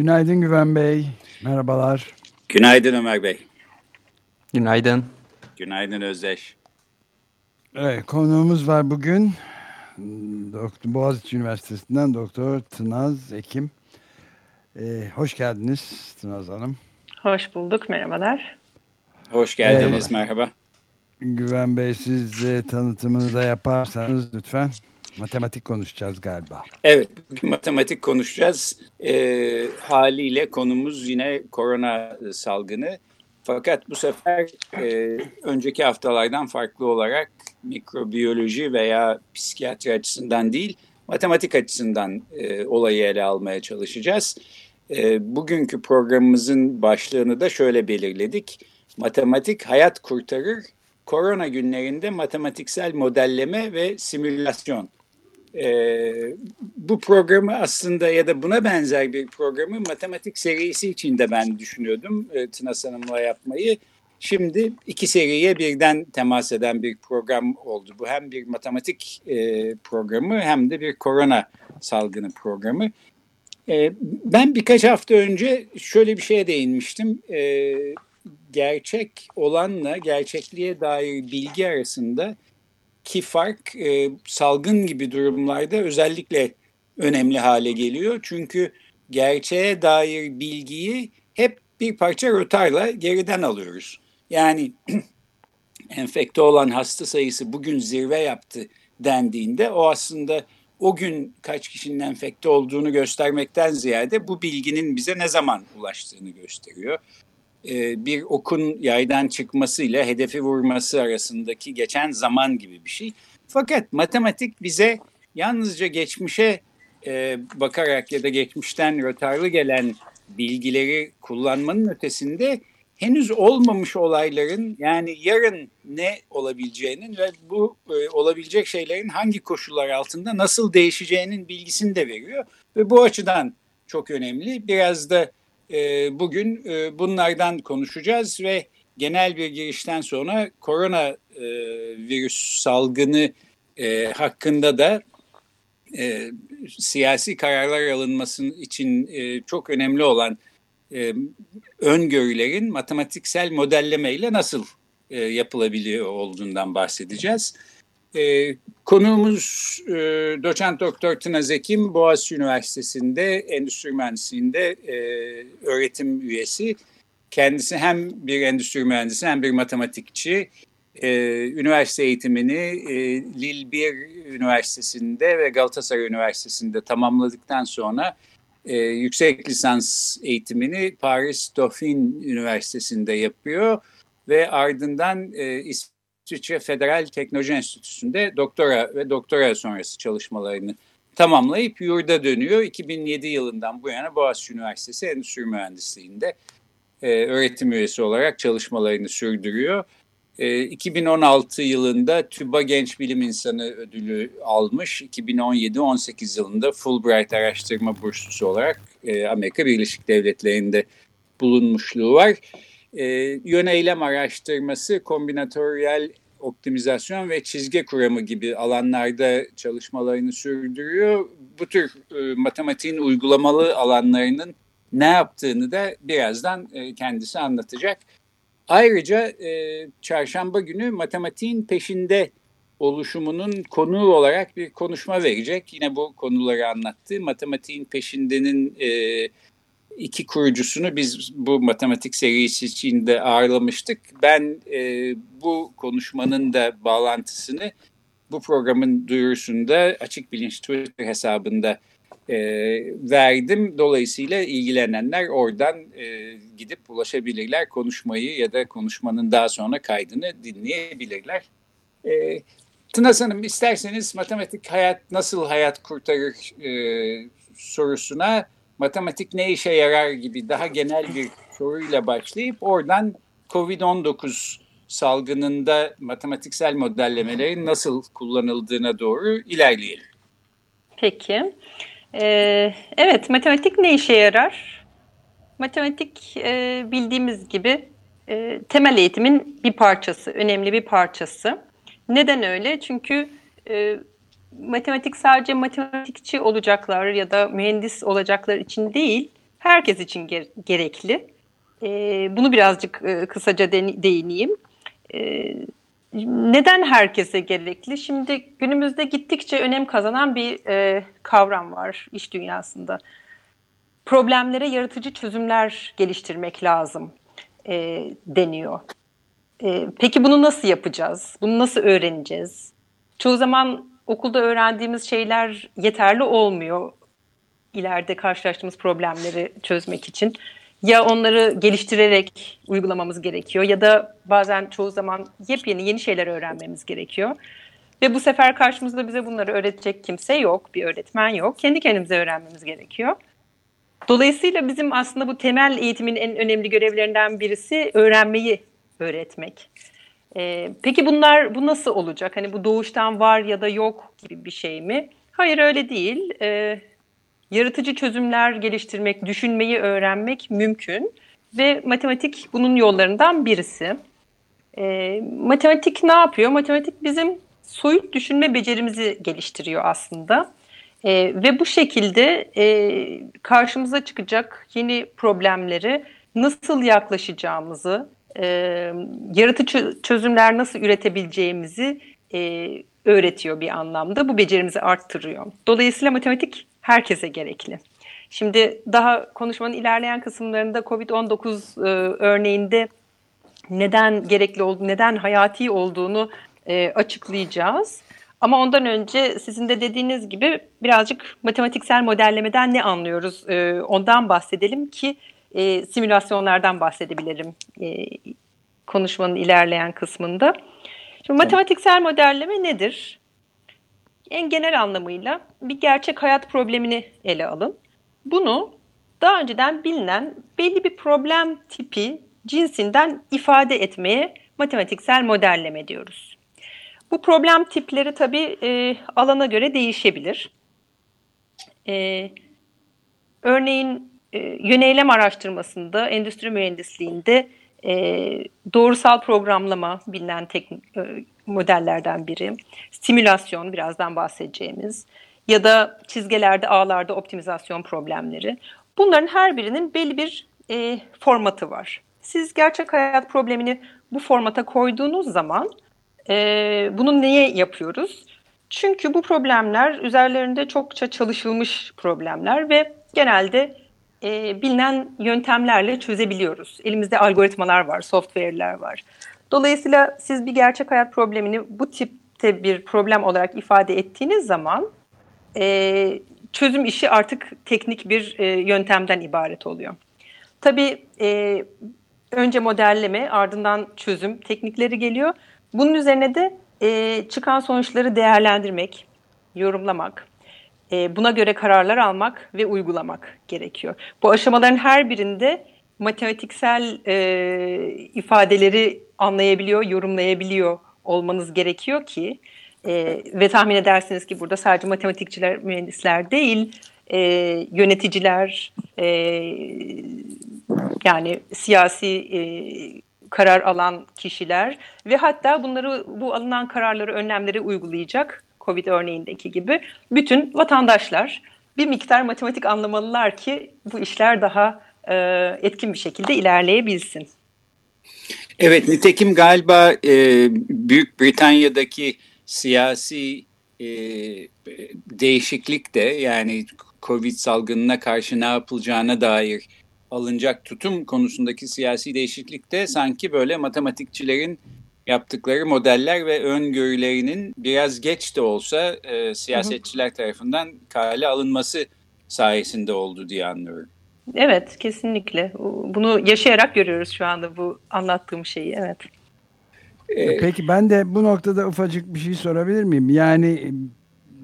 Günaydın Güven Bey. Merhabalar. Günaydın Ömer Bey. Günaydın. Günaydın Özdeş. Evet, konuğumuz var bugün. Doktor, Boğaziçi Üniversitesi'nden Doktor Tınaz Ekim. Ee, hoş geldiniz Tınaz Hanım. Hoş bulduk, merhabalar. Hoş geldiniz, Merhaba. merhaba. Güven Bey siz de tanıtımını da yaparsanız lütfen. Matematik konuşacağız galiba. Evet, matematik konuşacağız. E, haliyle konumuz yine korona salgını. Fakat bu sefer e, önceki haftalardan farklı olarak mikrobiyoloji veya psikiyatri açısından değil, matematik açısından e, olayı ele almaya çalışacağız. E, bugünkü programımızın başlığını da şöyle belirledik. Matematik hayat kurtarır, korona günlerinde matematiksel modelleme ve simülasyon. Ee, bu programı aslında ya da buna benzer bir programı matematik serisi için de ben düşünüyordum e, Tınas Hanım'la yapmayı. Şimdi iki seriye birden temas eden bir program oldu. Bu hem bir matematik e, programı hem de bir korona salgını programı. E, ben birkaç hafta önce şöyle bir şeye değinmiştim. E, gerçek olanla gerçekliğe dair bilgi arasında ki fark e, salgın gibi durumlarda özellikle önemli hale geliyor. Çünkü gerçeğe dair bilgiyi hep bir parça rötarla geriden alıyoruz. Yani enfekte olan hasta sayısı bugün zirve yaptı dendiğinde o aslında o gün kaç kişinin enfekte olduğunu göstermekten ziyade bu bilginin bize ne zaman ulaştığını gösteriyor. E, bir okun yaydan çıkmasıyla hedefi vurması arasındaki geçen zaman gibi bir şey. Fakat matematik bize yalnızca geçmişe e, bakarak ya da geçmişten rötarlı gelen bilgileri kullanmanın ötesinde henüz olmamış olayların yani yarın ne olabileceğinin ve bu e, olabilecek şeylerin hangi koşullar altında nasıl değişeceğinin bilgisini de veriyor. Ve bu açıdan çok önemli. Biraz da bugün e, bunlardan konuşacağız ve genel bir girişten sonra korona e, virüs salgını e, hakkında da siyasi kararlar alınması için çok önemli olan öngörülerin matematiksel modellemeyle nasıl e, yapılabiliyor olduğundan bahsedeceğiz. E, konuğumuz e, doçent doktor Tına Zekim, Boğaziçi Üniversitesi'nde endüstri mühendisliğinde e, öğretim üyesi. Kendisi hem bir endüstri mühendisi hem bir matematikçi. E, üniversite eğitimini e, Lille 1 Üniversitesi'nde ve Galatasaray Üniversitesi'nde tamamladıktan sonra e, yüksek lisans eğitimini Paris Dauphine Üniversitesi'nde yapıyor ve ardından e, İsviçre Federal Teknoloji Enstitüsü'nde doktora ve doktora sonrası çalışmalarını tamamlayıp yurda dönüyor. 2007 yılından bu yana Boğaziçi Üniversitesi Endüstri Mühendisliği'nde e, öğretim üyesi olarak çalışmalarını sürdürüyor. E, 2016 yılında TÜBA Genç Bilim İnsanı ödülü almış. 2017-18 yılında Fulbright Araştırma Burslusu olarak e, Amerika Birleşik Devletleri'nde bulunmuşluğu var e, yön eylem araştırması, kombinatöryel optimizasyon ve çizgi kuramı gibi alanlarda çalışmalarını sürdürüyor. Bu tür e, matematiğin uygulamalı alanlarının ne yaptığını da birazdan e, kendisi anlatacak. Ayrıca e, çarşamba günü matematiğin peşinde oluşumunun konuğu olarak bir konuşma verecek. Yine bu konuları anlattı. Matematiğin peşindenin e, iki kurucusunu biz bu matematik serisi içinde ağırlamıştık. Ben e, bu konuşmanın da bağlantısını bu programın duyurusunda Açık Bilinç Twitter hesabında e, verdim. Dolayısıyla ilgilenenler oradan e, gidip ulaşabilirler. Konuşmayı ya da konuşmanın daha sonra kaydını dinleyebilirler. E, Tınaz Hanım isterseniz matematik hayat nasıl hayat kurtarır e, sorusuna matematik ne işe yarar gibi daha genel bir soruyla başlayıp oradan COVID-19 salgınında matematiksel modellemelerin nasıl kullanıldığına doğru ilerleyelim. Peki. Ee, evet, matematik ne işe yarar? Matematik e, bildiğimiz gibi e, temel eğitimin bir parçası, önemli bir parçası. Neden öyle? Çünkü e, matematik sadece matematikçi olacaklar ya da mühendis olacaklar için değil, herkes için ger gerekli. E, bunu birazcık e, kısaca de değineyim. E, neden herkese gerekli? Şimdi günümüzde gittikçe önem kazanan bir e, kavram var iş dünyasında. Problemlere yaratıcı çözümler geliştirmek lazım e, deniyor. E, peki bunu nasıl yapacağız? Bunu nasıl öğreneceğiz? Çoğu zaman okulda öğrendiğimiz şeyler yeterli olmuyor ileride karşılaştığımız problemleri çözmek için. Ya onları geliştirerek uygulamamız gerekiyor ya da bazen çoğu zaman yepyeni yeni şeyler öğrenmemiz gerekiyor. Ve bu sefer karşımızda bize bunları öğretecek kimse yok, bir öğretmen yok. Kendi kendimize öğrenmemiz gerekiyor. Dolayısıyla bizim aslında bu temel eğitimin en önemli görevlerinden birisi öğrenmeyi öğretmek. Ee, peki bunlar bu nasıl olacak? Hani bu doğuştan var ya da yok gibi bir şey mi? Hayır öyle değil. Ee, yaratıcı çözümler geliştirmek, düşünmeyi öğrenmek mümkün ve matematik bunun yollarından birisi. Ee, matematik ne yapıyor? Matematik bizim soyut düşünme becerimizi geliştiriyor aslında. E, ve bu şekilde e, karşımıza çıkacak yeni problemleri nasıl yaklaşacağımızı, e, yaratıcı çözümler nasıl üretebileceğimizi e, öğretiyor bir anlamda. Bu becerimizi arttırıyor. Dolayısıyla matematik herkese gerekli. Şimdi daha konuşmanın ilerleyen kısımlarında COVID-19 e, örneğinde neden gerekli olduğunu, neden hayati olduğunu e, açıklayacağız. Ama ondan önce sizin de dediğiniz gibi birazcık matematiksel modellemeden ne anlıyoruz e, ondan bahsedelim ki e, simülasyonlardan bahsedebilirim e, konuşmanın ilerleyen kısmında. Şimdi matematiksel modelleme nedir? En genel anlamıyla bir gerçek hayat problemini ele alın. Bunu daha önceden bilinen belli bir problem tipi cinsinden ifade etmeye matematiksel modelleme diyoruz. Bu problem tipleri tabii e, alana göre değişebilir. E, örneğin e, yöneylem araştırmasında, endüstri mühendisliğinde e, doğrusal programlama bilinen teknik e, modellerden biri. Simülasyon birazdan bahsedeceğimiz ya da çizgilerde, ağlarda optimizasyon problemleri. Bunların her birinin belli bir e, formatı var. Siz gerçek hayat problemini bu formata koyduğunuz zaman e, bunu niye yapıyoruz? Çünkü bu problemler üzerlerinde çokça çalışılmış problemler ve genelde e, bilinen yöntemlerle çözebiliyoruz. Elimizde algoritmalar var, software'ler var. Dolayısıyla siz bir gerçek hayat problemini bu tipte bir problem olarak ifade ettiğiniz zaman e, çözüm işi artık teknik bir e, yöntemden ibaret oluyor. Tabii e, önce modelleme ardından çözüm teknikleri geliyor. Bunun üzerine de e, çıkan sonuçları değerlendirmek, yorumlamak, e, buna göre kararlar almak ve uygulamak gerekiyor. Bu aşamaların her birinde matematiksel e, ifadeleri anlayabiliyor, yorumlayabiliyor olmanız gerekiyor ki e, ve tahmin edersiniz ki burada sadece matematikçiler, mühendisler değil, e, yöneticiler, e, yani siyasi e, karar alan kişiler ve hatta bunları bu alınan kararları, önlemleri uygulayacak Covid örneğindeki gibi bütün vatandaşlar bir miktar matematik anlamalılar ki bu işler daha e, etkin bir şekilde ilerleyebilsin. Evet, nitekim galiba e, Büyük Britanya'daki siyasi e, değişiklik de yani Covid salgınına karşı ne yapılacağına dair alınacak tutum konusundaki siyasi değişiklik de sanki böyle matematikçilerin yaptıkları modeller ve öngörülerinin biraz geç de olsa e, siyasetçiler tarafından kale alınması sayesinde oldu diye anlıyorum. Evet, kesinlikle. Bunu yaşayarak görüyoruz şu anda bu anlattığım şeyi, evet. Ee, Peki ben de bu noktada ufacık bir şey sorabilir miyim? Yani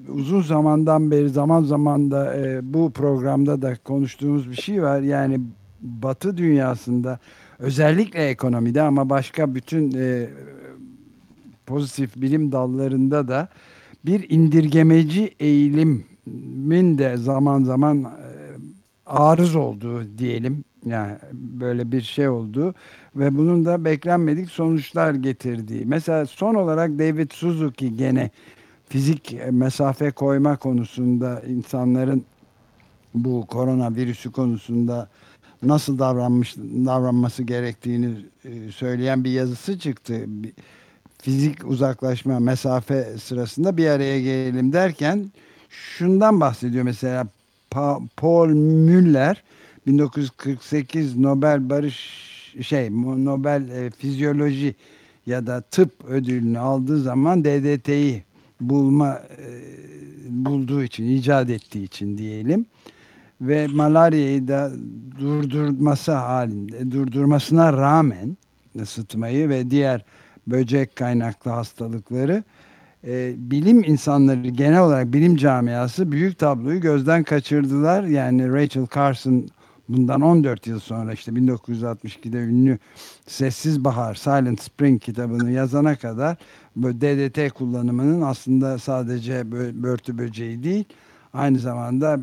uzun zamandan beri zaman zaman da e, bu programda da konuştuğumuz bir şey var. Yani Batı dünyasında özellikle ekonomide ama başka bütün e, pozitif bilim dallarında da bir indirgemeci eğilimin de zaman zaman e, arız olduğu diyelim. Yani böyle bir şey oldu ve bunun da beklenmedik sonuçlar getirdiği. Mesela son olarak David Suzuki gene fizik mesafe koyma konusunda insanların bu koronavirüsü konusunda nasıl davranmış davranması gerektiğini e, söyleyen bir yazısı çıktı. Fizik uzaklaşma mesafe sırasında bir araya gelelim derken şundan bahsediyor mesela pa Paul Müller 1948 Nobel Barış şey Nobel e, Fizyoloji ya da tıp ödülünü aldığı zaman DDT'yi bulma e, bulduğu için, icat ettiği için diyelim ve malaryayı da durdurması halinde, durdurmasına rağmen ısıtmayı ve diğer böcek kaynaklı hastalıkları e, bilim insanları genel olarak bilim camiası büyük tabloyu gözden kaçırdılar. Yani Rachel Carson bundan 14 yıl sonra işte 1962'de ünlü Sessiz Bahar Silent Spring kitabını yazana kadar DDT kullanımının aslında sadece börtü böceği değil aynı zamanda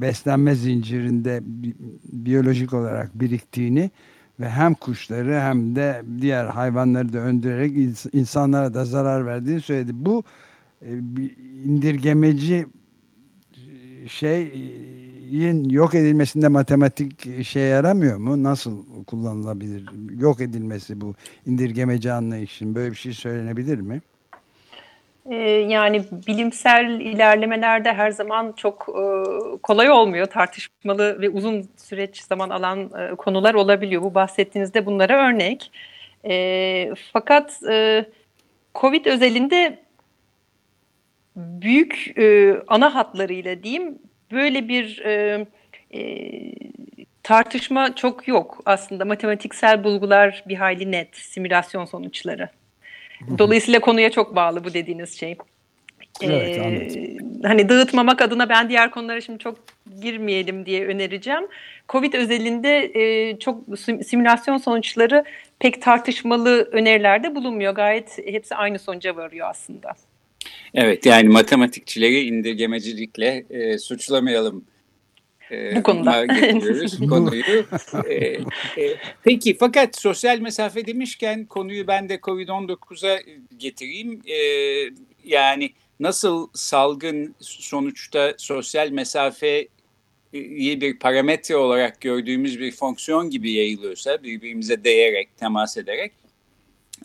beslenme zincirinde biyolojik olarak biriktiğini ve hem kuşları hem de diğer hayvanları da öldürerek insanlara da zarar verdiğini söyledi. Bu e, indirgemeci şey yin yok edilmesinde matematik işe yaramıyor mu? Nasıl kullanılabilir? Yok edilmesi bu indirgemeci anlayışın böyle bir şey söylenebilir mi? Ee, yani bilimsel ilerlemelerde her zaman çok e, kolay olmuyor. Tartışmalı ve uzun süreç zaman alan e, konular olabiliyor. Bu bahsettiğinizde bunlara örnek. E, fakat COVID özelinde büyük ana hatlarıyla diyeyim böyle bir e, e, tartışma çok yok. Aslında matematiksel bulgular bir hayli net, simülasyon sonuçları. Dolayısıyla konuya çok bağlı bu dediğiniz şey. Evet, ee, hani dağıtmamak adına ben diğer konulara şimdi çok girmeyelim diye önereceğim. Covid özelinde e, çok simülasyon sonuçları pek tartışmalı önerilerde bulunmuyor. Gayet hepsi aynı sonuca varıyor aslında. Evet yani matematikçileri indirgemecilikle e, suçlamayalım. E, Bu konuda. getiriyoruz konuyu. e, e, peki fakat sosyal mesafe demişken konuyu ben de Covid-19'a getireyim. E, yani nasıl salgın sonuçta sosyal mesafe iyi bir parametre olarak gördüğümüz bir fonksiyon gibi yayılıyorsa birbirimize değerek, temas ederek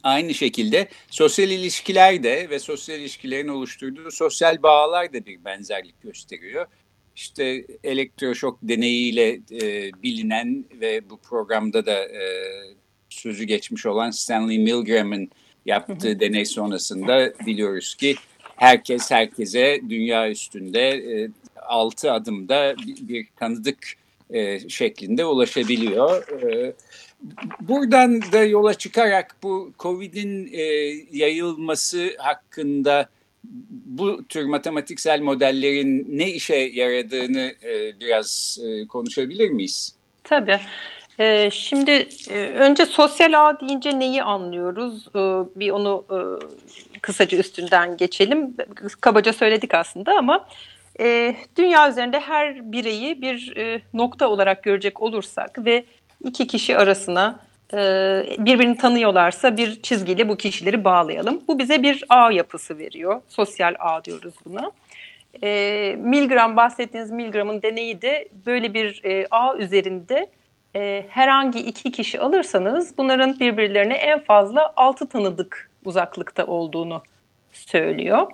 Aynı şekilde sosyal ilişkiler de ve sosyal ilişkilerin oluşturduğu sosyal bağlar da bir benzerlik gösteriyor. İşte elektroşok deneyiyle e, bilinen ve bu programda da e, sözü geçmiş olan Stanley Milgram'ın yaptığı deney sonrasında biliyoruz ki herkes herkese dünya üstünde e, 6 adımda bir, bir tanıdık e, şeklinde ulaşabiliyor. E, buradan da yola çıkarak bu COVID'in e, yayılması hakkında bu tür matematiksel modellerin ne işe yaradığını e, biraz e, konuşabilir miyiz? Tabii. Ee, şimdi e, önce sosyal ağ deyince neyi anlıyoruz? Ee, bir onu e, kısaca üstünden geçelim. Kabaca söyledik aslında ama e, dünya üzerinde her bireyi bir e, nokta olarak görecek olursak ve iki kişi arasına birbirini tanıyorlarsa bir çizgiyle bu kişileri bağlayalım. Bu bize bir ağ yapısı veriyor. Sosyal ağ diyoruz buna. E, Milgram bahsettiğiniz Milgram'ın deneyi de böyle bir e, ağ üzerinde e, herhangi iki kişi alırsanız bunların birbirlerine en fazla altı tanıdık uzaklıkta olduğunu söylüyor.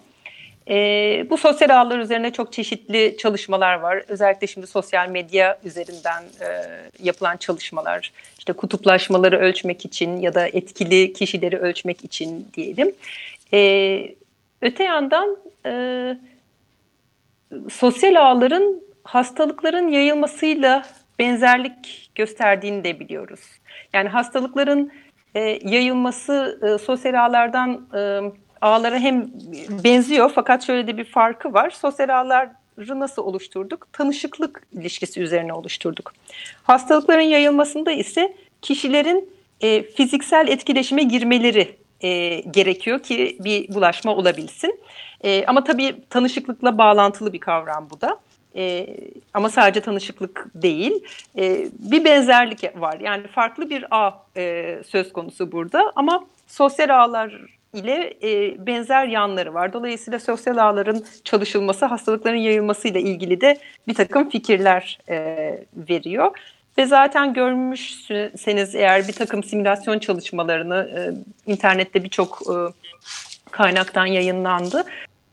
E, bu sosyal ağlar üzerine çok çeşitli çalışmalar var. Özellikle şimdi sosyal medya üzerinden e, yapılan çalışmalar, işte kutuplaşmaları ölçmek için ya da etkili kişileri ölçmek için diyelim. E, öte yandan e, sosyal ağların hastalıkların yayılmasıyla benzerlik gösterdiğini de biliyoruz. Yani hastalıkların e, yayılması e, sosyal ağlardan e, ağlara hem benziyor fakat şöyle de bir farkı var. Sosyal ağları nasıl oluşturduk? Tanışıklık ilişkisi üzerine oluşturduk. Hastalıkların yayılmasında ise kişilerin e, fiziksel etkileşime girmeleri e, gerekiyor ki bir bulaşma olabilsin. E, ama tabii tanışıklıkla bağlantılı bir kavram bu da. E, ama sadece tanışıklık değil. E, bir benzerlik var. Yani farklı bir ağ e, söz konusu burada ama sosyal ağlar ile e, benzer yanları var. Dolayısıyla sosyal ağların çalışılması, hastalıkların yayılmasıyla ilgili de bir takım fikirler e, veriyor. Ve zaten görmüşseniz eğer bir takım simülasyon çalışmalarını e, internette birçok e, kaynaktan yayınlandı.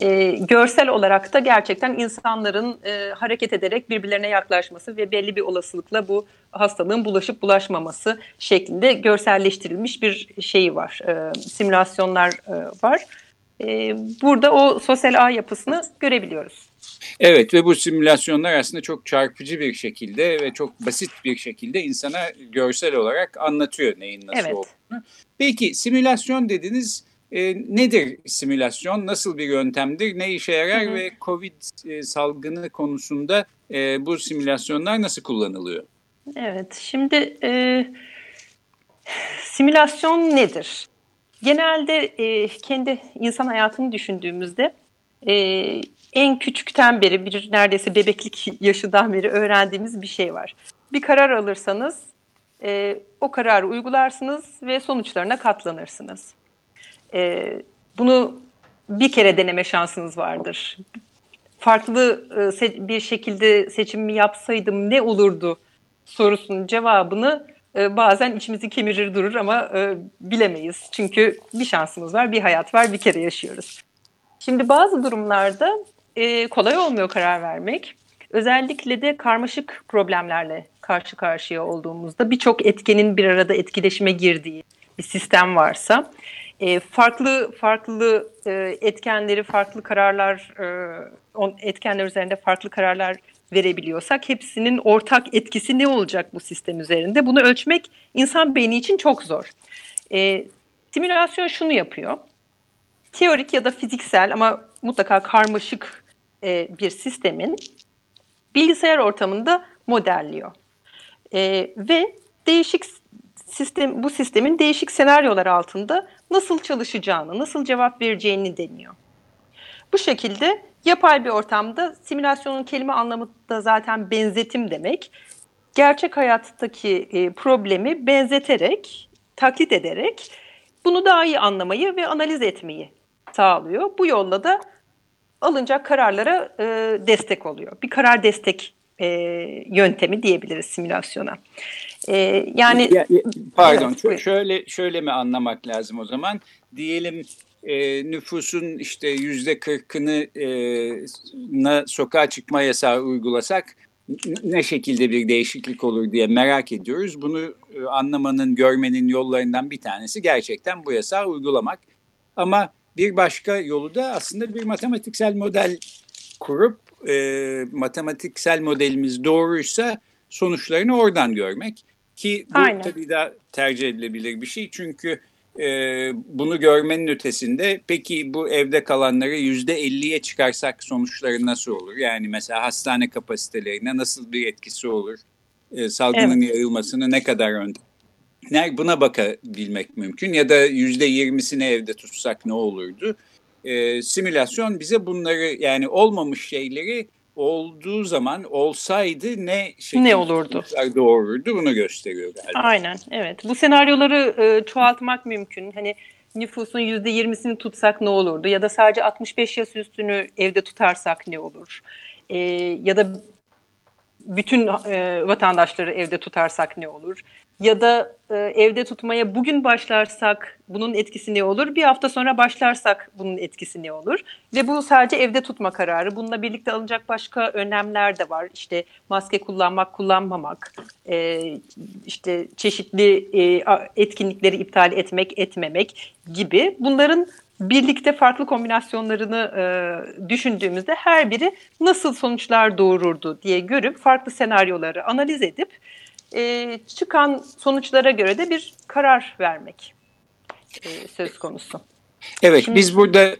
E, görsel olarak da gerçekten insanların e, hareket ederek birbirlerine yaklaşması ve belli bir olasılıkla bu hastalığın bulaşıp bulaşmaması şeklinde görselleştirilmiş bir şey var. E, simülasyonlar e, var. E, burada o sosyal ağ yapısını görebiliyoruz. Evet ve bu simülasyonlar aslında çok çarpıcı bir şekilde ve çok basit bir şekilde insana görsel olarak anlatıyor neyin nasıl evet. olduğunu. Peki simülasyon dediniz e, nedir simülasyon, nasıl bir yöntemdir, ne işe yarar hı hı. ve COVID e, salgını konusunda e, bu simülasyonlar nasıl kullanılıyor? Evet, şimdi e, simülasyon nedir? Genelde e, kendi insan hayatını düşündüğümüzde e, en küçükten beri bir neredeyse bebeklik yaşından beri öğrendiğimiz bir şey var. Bir karar alırsanız e, o kararı uygularsınız ve sonuçlarına katlanırsınız. E, bunu bir kere deneme şansınız vardır. Farklı e, bir şekilde seçimimi yapsaydım ne olurdu sorusunun cevabını e, bazen içimizi kemirir durur ama e, bilemeyiz. Çünkü bir şansımız var, bir hayat var, bir kere yaşıyoruz. Şimdi bazı durumlarda e, kolay olmuyor karar vermek. Özellikle de karmaşık problemlerle karşı karşıya olduğumuzda birçok etkenin bir arada etkileşime girdiği bir sistem varsa e, farklı farklı e, etkenleri farklı kararlar e, etkenler üzerinde farklı kararlar verebiliyorsak hepsinin ortak etkisi ne olacak bu sistem üzerinde bunu ölçmek insan beyni için çok zor. E, simülasyon şunu yapıyor. Teorik ya da fiziksel ama mutlaka karmaşık e, bir sistemin bilgisayar ortamında modelliyor. E, ve değişik sistem bu sistemin değişik senaryolar altında nasıl çalışacağını, nasıl cevap vereceğini deniyor. Bu şekilde yapay bir ortamda simülasyonun kelime anlamı da zaten benzetim demek. Gerçek hayattaki e, problemi benzeterek, taklit ederek bunu daha iyi anlamayı ve analiz etmeyi sağlıyor. Bu yolla da alınacak kararlara e, destek oluyor. Bir karar destek e, yöntemi diyebiliriz simülasyona. E, yani ya, ya, pardon evet, şöyle şöyle mi anlamak lazım o zaman? Diyelim e, nüfusun işte yüzde kırkını e, sokağa çıkma yasağı uygulasak ne şekilde bir değişiklik olur diye merak ediyoruz. Bunu e, anlamanın, görmenin yollarından bir tanesi gerçekten bu yasağı uygulamak. Ama bir başka yolu da aslında bir matematiksel model kurup e, matematiksel modelimiz doğruysa sonuçlarını oradan görmek. Ki bu Aynen. tabii daha tercih edilebilir bir şey çünkü e, bunu görmenin ötesinde peki bu evde kalanları yüzde elliye çıkarsak sonuçları nasıl olur? Yani mesela hastane kapasitelerine nasıl bir etkisi olur? E, salgının evet. yayılmasını ne kadar önde buna bakabilmek mümkün ya da yüzde yirmisini evde tutsak ne olurdu? E, simülasyon bize bunları yani olmamış şeyleri olduğu zaman olsaydı ne şekilde ne olurdu? doğururdu bunu gösteriyor galiba. Aynen evet bu senaryoları e, çoğaltmak mümkün. Hani nüfusun yüzde yirmisini tutsak ne olurdu ya da sadece 65 yaş üstünü evde tutarsak ne olur? E, ya da bütün e, vatandaşları evde tutarsak ne olur? Ya da e, evde tutmaya bugün başlarsak bunun etkisi ne olur? Bir hafta sonra başlarsak bunun etkisi ne olur? Ve bu sadece evde tutma kararı. Bununla birlikte alınacak başka önlemler de var. İşte maske kullanmak, kullanmamak, e, işte çeşitli e, etkinlikleri iptal etmek, etmemek gibi. Bunların birlikte farklı kombinasyonlarını e, düşündüğümüzde her biri nasıl sonuçlar doğururdu diye görüp farklı senaryoları analiz edip e, çıkan sonuçlara göre de bir karar vermek e, söz konusu. Evet Şimdi, biz burada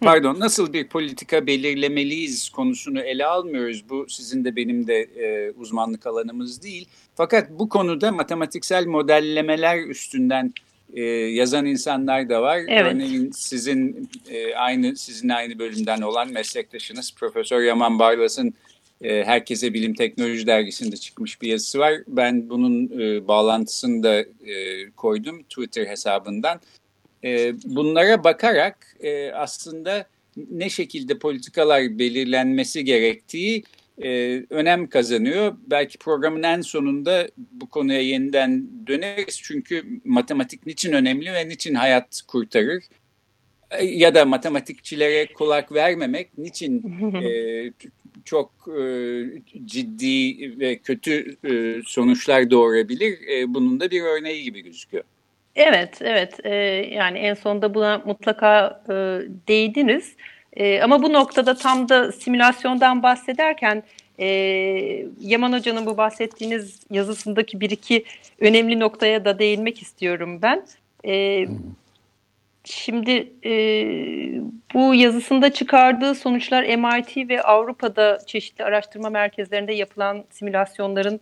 pardon nasıl bir politika belirlemeliyiz konusunu ele almıyoruz. Bu sizin de benim de e, uzmanlık alanımız değil. Fakat bu konuda matematiksel modellemeler üstünden e, yazan insanlar da var. Evet. Örneğin sizin e, aynı sizin aynı bölümden olan meslektaşınız Profesör Yaman Barlas'ın e, Herkese Bilim Teknoloji dergisinde çıkmış bir yazısı var. Ben bunun e, bağlantısını da e, koydum Twitter hesabından. E, bunlara bakarak e, aslında ne şekilde politikalar belirlenmesi gerektiği e, önem kazanıyor. Belki programın en sonunda bu konuya yeniden döneriz. Çünkü matematik niçin önemli ve niçin hayat kurtarır? E, ya da matematikçilere kulak vermemek niçin e, çok e, ciddi ve kötü e, sonuçlar doğurabilir? E, bunun da bir örneği gibi gözüküyor. Evet, evet. E, yani en sonunda buna mutlaka e, değdiniz. E, ama bu noktada tam da simülasyondan bahsederken e, Yaman Hoca'nın bu bahsettiğiniz yazısındaki bir iki önemli noktaya da değinmek istiyorum ben. E, şimdi e, bu yazısında çıkardığı sonuçlar MIT ve Avrupa'da çeşitli araştırma merkezlerinde yapılan simülasyonların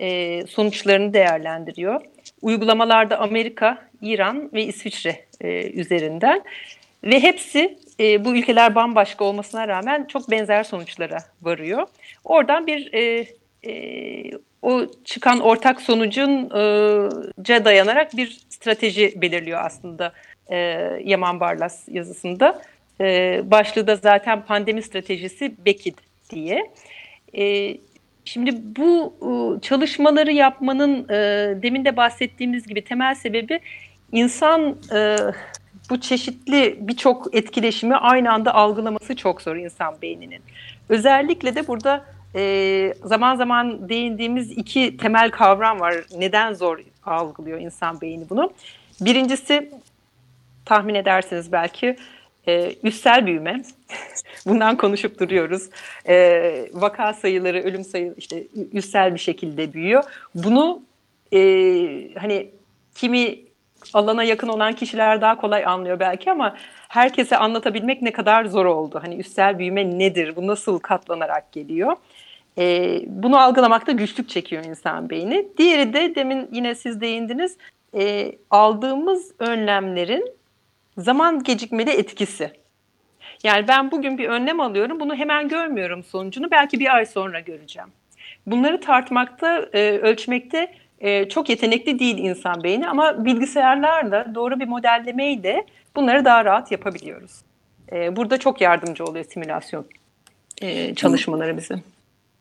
e, sonuçlarını değerlendiriyor. Uygulamalarda Amerika, İran ve İsviçre e, üzerinden ve hepsi e, bu ülkeler bambaşka olmasına rağmen çok benzer sonuçlara varıyor. Oradan bir e, e, o çıkan ortak sonucunca dayanarak bir strateji belirliyor aslında e, Yaman Barlas yazısında. E, başlığı da zaten pandemi stratejisi BEKİD diye. E, şimdi bu e, çalışmaları yapmanın e, demin de bahsettiğimiz gibi temel sebebi insan e, bu çeşitli birçok etkileşimi aynı anda algılaması çok zor insan beyninin. Özellikle de burada e, zaman zaman değindiğimiz iki temel kavram var. Neden zor algılıyor insan beyni bunu? Birincisi tahmin edersiniz belki e, üstsel büyüme. Bundan konuşup duruyoruz. E, vaka sayıları, ölüm sayı işte üstsel bir şekilde büyüyor. Bunu e, hani kimi alana yakın olan kişiler daha kolay anlıyor belki ama herkese anlatabilmek ne kadar zor oldu. Hani üstsel büyüme nedir? Bu nasıl katlanarak geliyor? E, bunu algılamakta güçlük çekiyor insan beyni. Diğeri de demin yine siz değindiniz. E, aldığımız önlemlerin zaman gecikmeli etkisi. Yani ben bugün bir önlem alıyorum. Bunu hemen görmüyorum sonucunu. Belki bir ay sonra göreceğim. Bunları tartmakta, e, ölçmekte e, çok yetenekli değil insan beyni ama bilgisayarlarla doğru bir modellemeyle bunları daha rahat yapabiliyoruz. E, burada çok yardımcı oluyor simülasyon e, çalışmaları bize.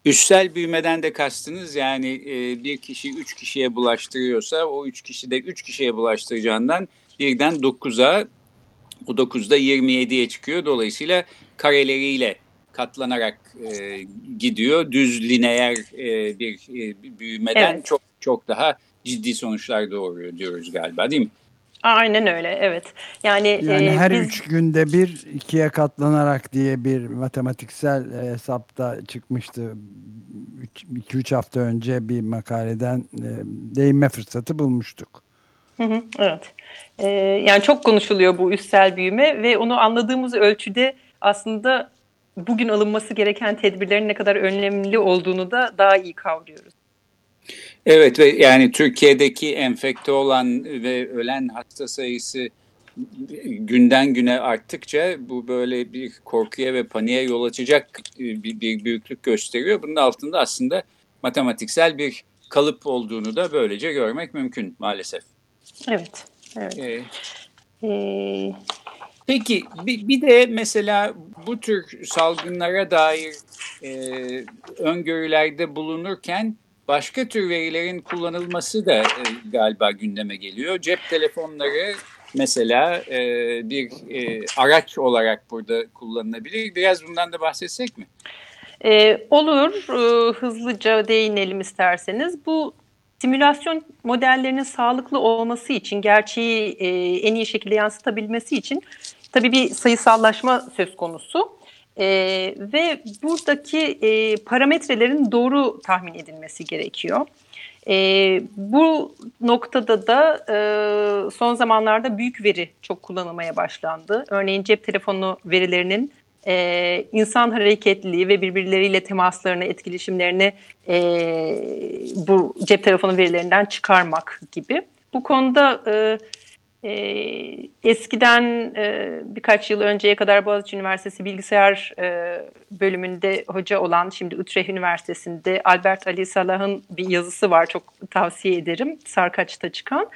Üstsel büyümeden de kastınız yani e, bir kişi üç kişiye bulaştırıyorsa o üç kişi de üç kişiye bulaştıracağından birden dokuza o 9'da 27'ye çıkıyor. Dolayısıyla kareleriyle katlanarak e, gidiyor. Düz lineer e, bir e, büyümeden evet. çok çok daha ciddi sonuçlar doğuruyor diyoruz galiba değil mi? Aynen öyle evet. Yani, yani e, her biz... üç günde bir ikiye katlanarak diye bir matematiksel e, hesapta çıkmıştı. 2-3 hafta önce bir makaleden e, değinme fırsatı bulmuştuk. Evet. Ee, yani çok konuşuluyor bu üstsel büyüme ve onu anladığımız ölçüde aslında bugün alınması gereken tedbirlerin ne kadar önemli olduğunu da daha iyi kavruyoruz. Evet ve yani Türkiye'deki enfekte olan ve ölen hasta sayısı günden güne arttıkça bu böyle bir korkuya ve paniğe yol açacak bir, bir büyüklük gösteriyor. Bunun altında aslında matematiksel bir kalıp olduğunu da böylece görmek mümkün maalesef. Evet. evet. Ee, ee... Peki bir, bir de mesela bu tür salgınlara dair e, öngörülerde bulunurken başka tür verilerin kullanılması da e, galiba gündeme geliyor. Cep telefonları mesela e, bir e, araç olarak burada kullanılabilir. Biraz bundan da bahsetsek mi? E, olur. E, hızlıca değinelim isterseniz. Bu simülasyon modellerinin sağlıklı olması için, gerçeği e, en iyi şekilde yansıtabilmesi için tabii bir sayısallaşma söz konusu. E, ve buradaki e, parametrelerin doğru tahmin edilmesi gerekiyor. E, bu noktada da e, son zamanlarda büyük veri çok kullanılmaya başlandı. Örneğin cep telefonu verilerinin e, insan hareketliliği ve birbirleriyle temaslarını, etkileşimlerini e, bu cep telefonu verilerinden çıkarmak gibi. Bu konuda e, e, eskiden e, birkaç yıl önceye kadar Boğaziçi Üniversitesi Bilgisayar e, bölümünde hoca olan, şimdi Utrecht Üniversitesi'nde Albert Ali Salah'ın bir yazısı var. Çok tavsiye ederim. Sarkaç'ta çıkan.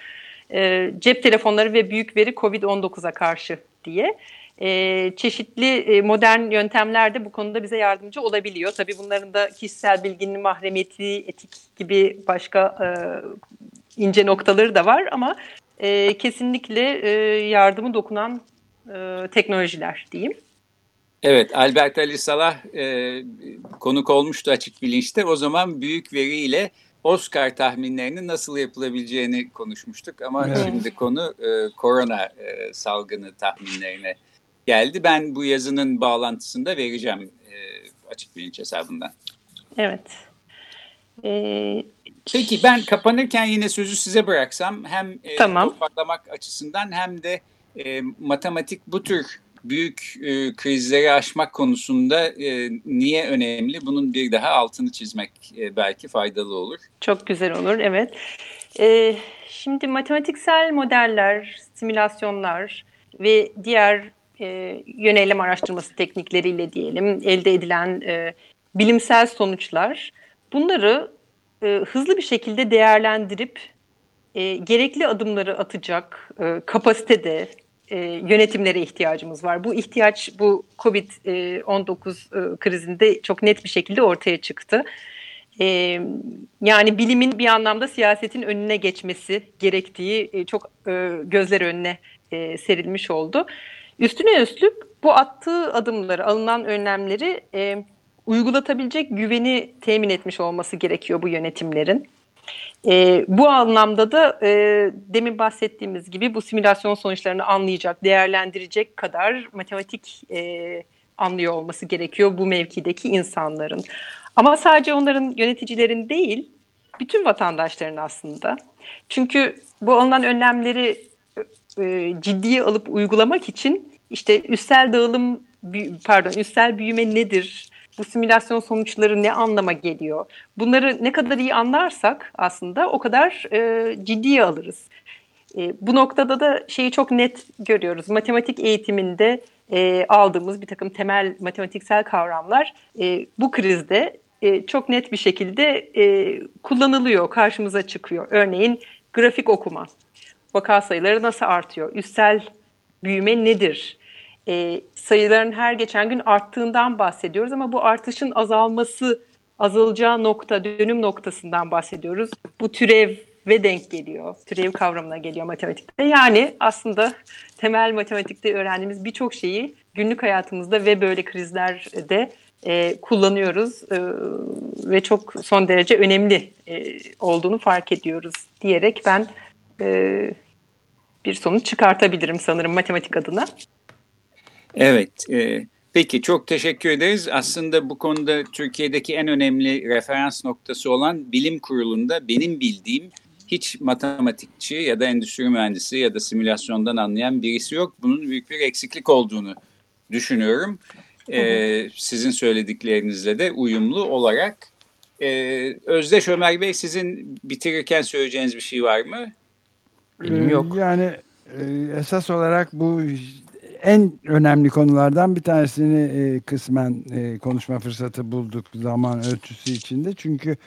E, cep telefonları ve büyük veri COVID-19'a karşı diye e, çeşitli e, modern yöntemler de bu konuda bize yardımcı olabiliyor. Tabii bunların da kişisel bilginin mahremiyeti, etik gibi başka e, ince noktaları da var ama e, kesinlikle e, yardımı dokunan e, teknolojiler diyeyim. Evet, Albert Ali Salah e, konuk olmuştu açık bilinçte. O zaman büyük veriyle Oscar tahminlerinin nasıl yapılabileceğini konuşmuştuk. Ama evet. şimdi konu e, korona e, salgını tahminlerine geldi. Ben bu yazının bağlantısını da vereceğim e, açık bilinç hesabından. Evet. Ee, Peki ben kapanırken yine sözü size bıraksam hem e, tamam. toparlamak açısından hem de e, matematik bu tür büyük e, krizleri aşmak konusunda e, niye önemli? Bunun bir daha altını çizmek e, belki faydalı olur. Çok güzel olur, evet. E, şimdi matematiksel modeller, simülasyonlar ve diğer e, yönelim araştırması teknikleriyle diyelim elde edilen e, bilimsel sonuçlar bunları e, hızlı bir şekilde değerlendirip e, gerekli adımları atacak e, kapasitede e, yönetimlere ihtiyacımız var. Bu ihtiyaç bu COVID-19 e, krizinde çok net bir şekilde ortaya çıktı. E, yani bilimin bir anlamda siyasetin önüne geçmesi gerektiği e, çok e, gözler önüne e, serilmiş oldu. Üstüne üstlük bu attığı adımları, alınan önlemleri e, uygulatabilecek güveni temin etmiş olması gerekiyor bu yönetimlerin. E, bu anlamda da e, demin bahsettiğimiz gibi bu simülasyon sonuçlarını anlayacak, değerlendirecek kadar matematik e, anlıyor olması gerekiyor bu mevkideki insanların. Ama sadece onların yöneticilerin değil, bütün vatandaşların aslında. Çünkü bu alınan önlemleri e, ciddiye alıp uygulamak için işte üstel dağılım pardon üstel büyüme nedir? Bu simülasyon sonuçları ne anlama geliyor? Bunları ne kadar iyi anlarsak aslında o kadar e, ciddiye alırız. E, bu noktada da şeyi çok net görüyoruz. Matematik eğitiminde e, aldığımız bir takım temel matematiksel kavramlar e, bu krizde e, çok net bir şekilde e, kullanılıyor, karşımıza çıkıyor. Örneğin grafik okuma, vaka sayıları nasıl artıyor, üstel büyüme nedir? E, sayıların her geçen gün arttığından bahsediyoruz ama bu artışın azalması, azalacağı nokta, dönüm noktasından bahsediyoruz. Bu türev ve denk geliyor. Türev kavramına geliyor matematikte. Yani aslında temel matematikte öğrendiğimiz birçok şeyi günlük hayatımızda ve böyle krizlerde e, kullanıyoruz e, ve çok son derece önemli e, olduğunu fark ediyoruz diyerek ben e, bir sonuç çıkartabilirim sanırım matematik adına. Evet, e, peki çok teşekkür ederiz. Aslında bu konuda Türkiye'deki en önemli referans noktası olan bilim kurulunda benim bildiğim hiç matematikçi ya da endüstri mühendisi ya da simülasyondan anlayan birisi yok. Bunun büyük bir eksiklik olduğunu düşünüyorum. Ee, sizin söylediklerinizle de uyumlu olarak. Ee, Özdeş Ömer Bey sizin bitirirken söyleyeceğiniz bir şey var mı? Benim yok. Yani e, esas olarak bu en önemli konulardan bir tanesini e, kısmen e, konuşma fırsatı bulduk zaman ölçüsü içinde. Çünkü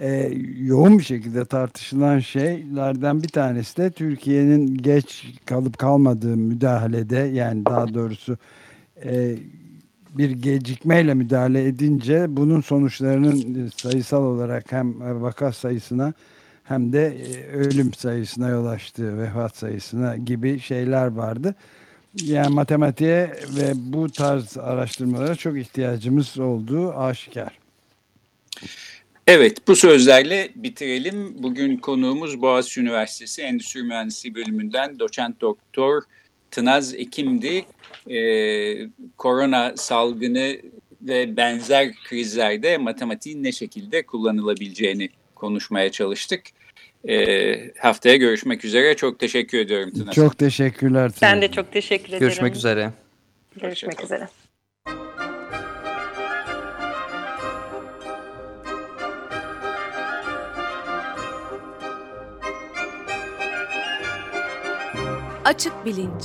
e, yoğun bir şekilde tartışılan şeylerden bir tanesi de Türkiye'nin geç kalıp kalmadığı müdahalede yani daha doğrusu e, bir gecikmeyle müdahale edince bunun sonuçlarının sayısal olarak hem vaka sayısına hem de e, ölüm sayısına yol açtığı vefat sayısına gibi şeyler vardı. Yani matematiğe ve bu tarz araştırmalara çok ihtiyacımız olduğu aşikar. Evet bu sözlerle bitirelim. Bugün konuğumuz Boğaziçi Üniversitesi Endüstri Mühendisliği bölümünden doçent doktor Tınaz Ekim'di. Ee, korona salgını ve benzer krizlerde matematiğin ne şekilde kullanılabileceğini konuşmaya çalıştık. E, haftaya görüşmek üzere. Çok teşekkür ediyorum Tuna. Çok teşekkürler. Ben de çok teşekkür ederim. Görüşmek üzere. Görüşmek üzere. Açık Bilinç